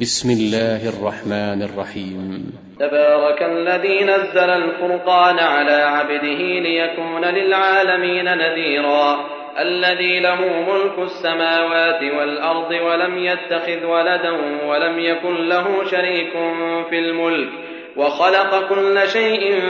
بسم الله الرحمن الرحيم. تبارك الذي نزل الفرقان على عبده ليكون للعالمين نذيرا. الذي له ملك السماوات والأرض ولم يتخذ ولدا ولم يكن له شريك في الملك. وخلق كل شيء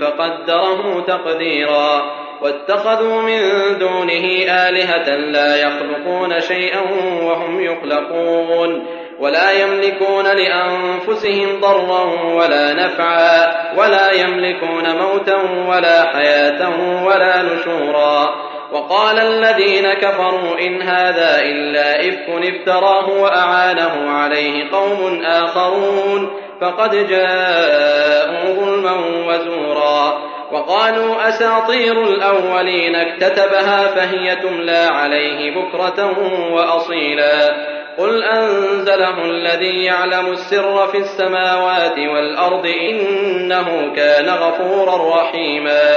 فقدره تقديرا. واتخذوا من دونه آلهة لا يخلقون شيئا وهم يخلقون. ولا يملكون لأنفسهم ضرا ولا نفعا ولا يملكون موتا ولا حياة ولا نشورا. وقال الذين كفروا إن هذا إلا إفك افتراه وأعانه عليه قوم آخرون فقد جاءوا ظلما وزورا. وقالوا أساطير الأولين اكتتبها فهي تملى عليه بكرة وأصيلا. قل أنزله الذي يعلم السر في السماوات والأرض إنه كان غفورا رحيما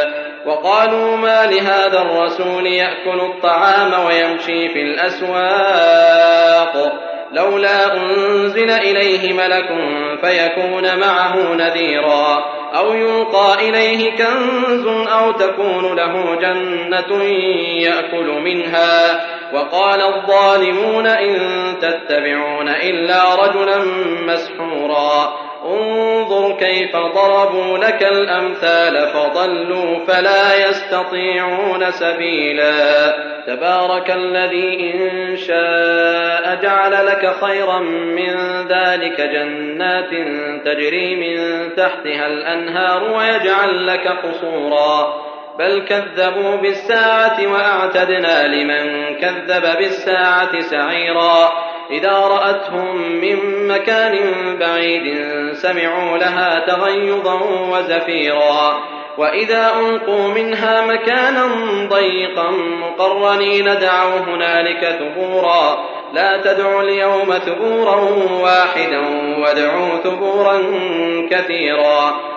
وقالوا ما لهذا الرسول يأكل الطعام ويمشي في الأسواق لولا أنزل إليه ملك فيكون معه نذيرا أو يلقى إليه كنز أو تكون له جنة يأكل منها وقال الظالمون إن تتبعون إلا رجلا مسحورا. انظر كيف ضربوا لك الأمثال فضلوا فلا يستطيعون سبيلا. تبارك الذي إن شاء جعل لك خيرا من ذلك جنات تجري من تحتها الأنهار ويجعل لك قصورا. بل كذبوا بالساعة وأعتدنا لمن كذب بالساعة سعيرا. إذا رأتهم من مكان بعيد سمعوا لها تغيظا وزفيرا. وإذا ألقوا منها مكانا ضيقا مقرنين دعوا هنالك ثبورا. لا تدعوا اليوم ثبورا واحدا وادعوا ثبورا كثيرا.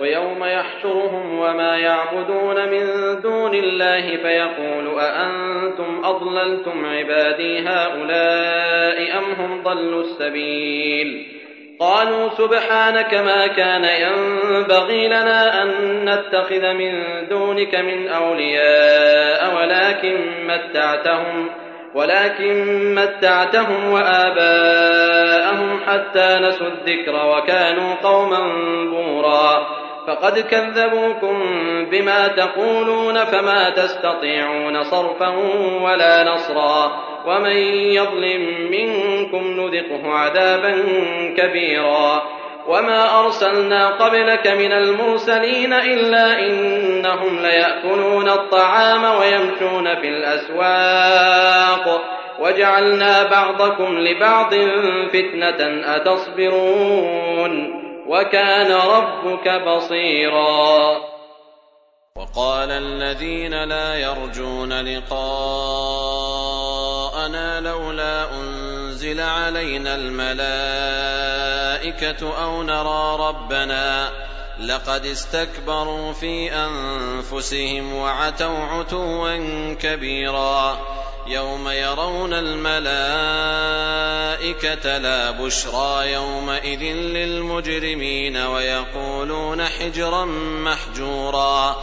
ويوم يحشرهم وما يعبدون من دون الله فيقول أأنتم أضللتم عبادي هؤلاء أم هم ضلوا السبيل؟ قالوا سبحانك ما كان ينبغي لنا أن نتخذ من دونك من أولياء ولكن متعتهم ولكن متعتهم وآباءهم حتى نسوا الذكر وكانوا قوما بورا. فقد كذبوكم بما تقولون فما تستطيعون صرفا ولا نصرا ومن يظلم منكم نذقه عذابا كبيرا وما أرسلنا قبلك من المرسلين إلا إنهم ليأكلون الطعام ويمشون في الأسواق وجعلنا بعضكم لبعض فتنة أتصبرون وكان ربك بصيرا. وقال الذين لا يرجون لقاءنا لولا أنزل علينا الملائكة أو نرى ربنا لقد استكبروا في أنفسهم وعتوا عتوا كبيرا. يوم يرون الملائكة لا بشرى يومئذ للمجرمين ويقولون حجرا محجورا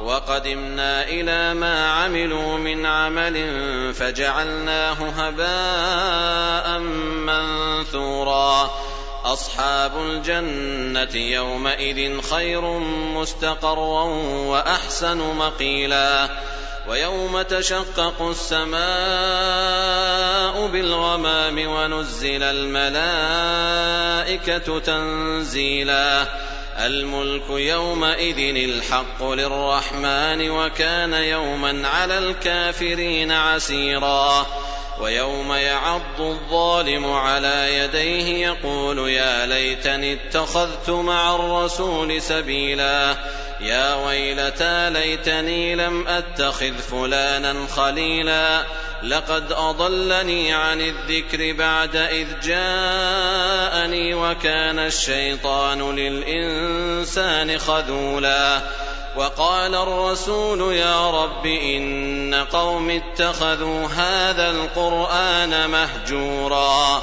وقدمنا إلى ما عملوا من عمل فجعلناه هباء منثورا أصحاب الجنة يومئذ خير مستقرا وأحسن مقيلا ويوم تشقق السماء بالغمام ونزل الملائكة تنزيلا. الملك يومئذ الحق للرحمن وكان يوما على الكافرين عسيرا. ويوم يعض الظالم على يديه يقول يا ليتني اتخذت مع الرسول سبيلا. يا ويلتى ليتني لم أتخذ فلانا خليلا. لقد أضلني عن الذكر بعد إذ جاءني وكان الشيطان للإنسان خذولا. وقال الرسول يا رب إن قوم اتخذوا هذا القرآن مهجورا.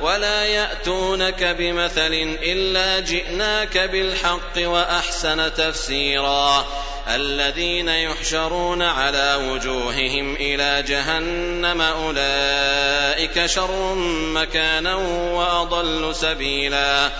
ولا ياتونك بمثل الا جئناك بالحق واحسن تفسيرا الذين يحشرون على وجوههم إلى جهنم اولئك شر مكانا واضل سبيلا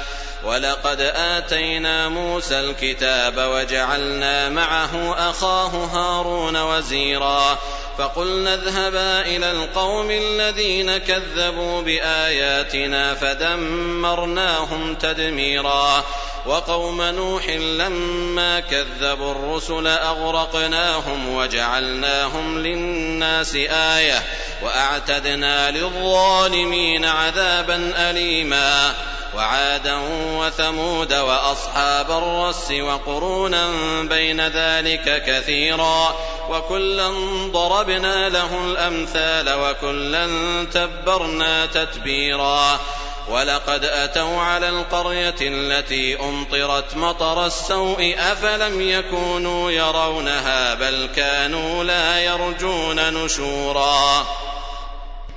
ولقد آتينا موسى الكتاب وجعلنا معه أخاه هارون وزيرا فقلنا اذهبا إلى القوم الذين كذبوا بآياتنا فدمرناهم تدميرا. وقوم نوح لما كذبوا الرسل أغرقناهم وجعلناهم للناس آية وأعتدنا للظالمين عذابا أليما. وعادا وثمود وأصحاب الرس وقرونا بين ذلك كثيرا. وكلا ضربنا له الأمثال وكلا تبرنا تتبيرا. ولقد أتوا على القرية التي أمطرت مطر السوء أفلم يكونوا يرونها بل كانوا لا يرجون نشورا.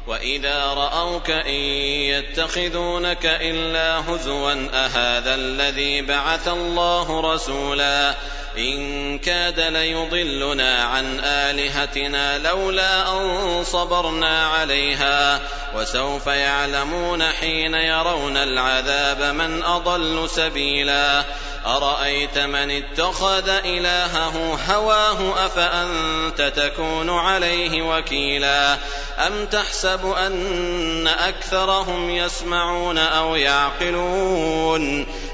وإذا رأوك إن يتخذونك إلا هزوا أهذا الذي بعث الله رسولا إن كاد ليضلنا عن آلهتنا لولا أن صبرنا عليها وسوف يعلمون حين يرون العذاب من أضل سبيلا أرأيت من اتخذ إلهه هواه أفأنت تكون عليه وكيلا أم تحسب أن أكثرهم يسمعون أو يعقلون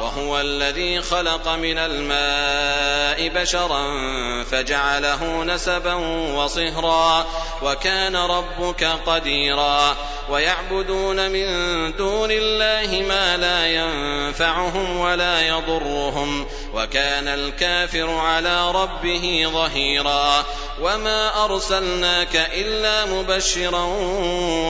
وهو الذي خلق من الماء بشرا فجعله نسبا وصهرا وكان ربك قديرا ويعبدون من دون الله ما لا ينفعهم ولا يضرهم وكان الكافر على ربه ظهيرا وما أرسلناك إلا مبشرا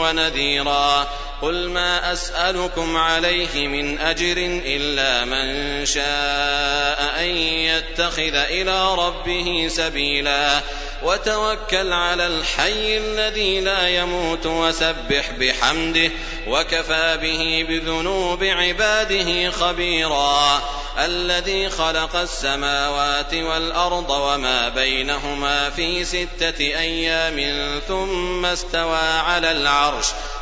ونذيرا قل ما أسألكم عليه من أجر إلا من شاء أن يتخذ إلى ربه سبيلا. وتوكل على الحي الذي لا يموت وسبح بحمده وكفى به بذنوب عباده خبيرا. الذي خلق السماوات والأرض وما بينهما في ستة أيام ثم استوى على العرش.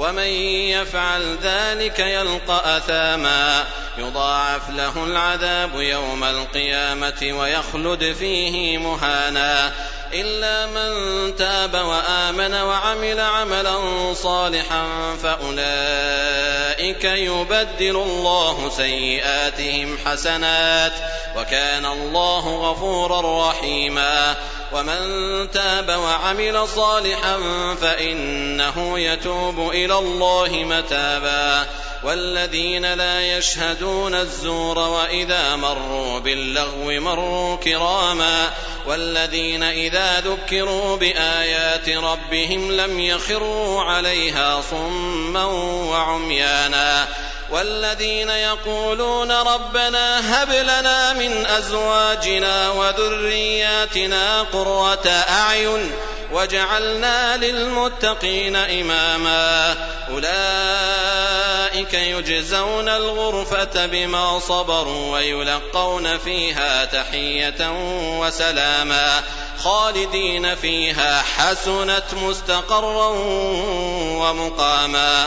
ومن يفعل ذلك يلقى أثاما. يضاعف له العذاب يوم القيامة ويخلد فيه مهانا. إلا من تاب وآمن وعمل عملا صالحا فأولئك يبدل الله سيئاتهم حسنات. وكان الله غفورا رحيما. ومن تاب وعمل صالحا فإنه يتوب إلى الله متابا. والذين لا يشهدون الزور وإذا مروا باللغو مروا كراما. والذين إذا ذكروا بآيات ربهم لم يخروا عليها صما وعميانا. والذين يقولون ربنا هب لنا من أزواجنا وذرياتنا قرة أعين وجعلنا للمتقين إماما. أولئك يجزون الغرفة بما صبروا ويلقون فيها تحية وسلاما. خالدين فيها حسنت مستقرا ومقاما.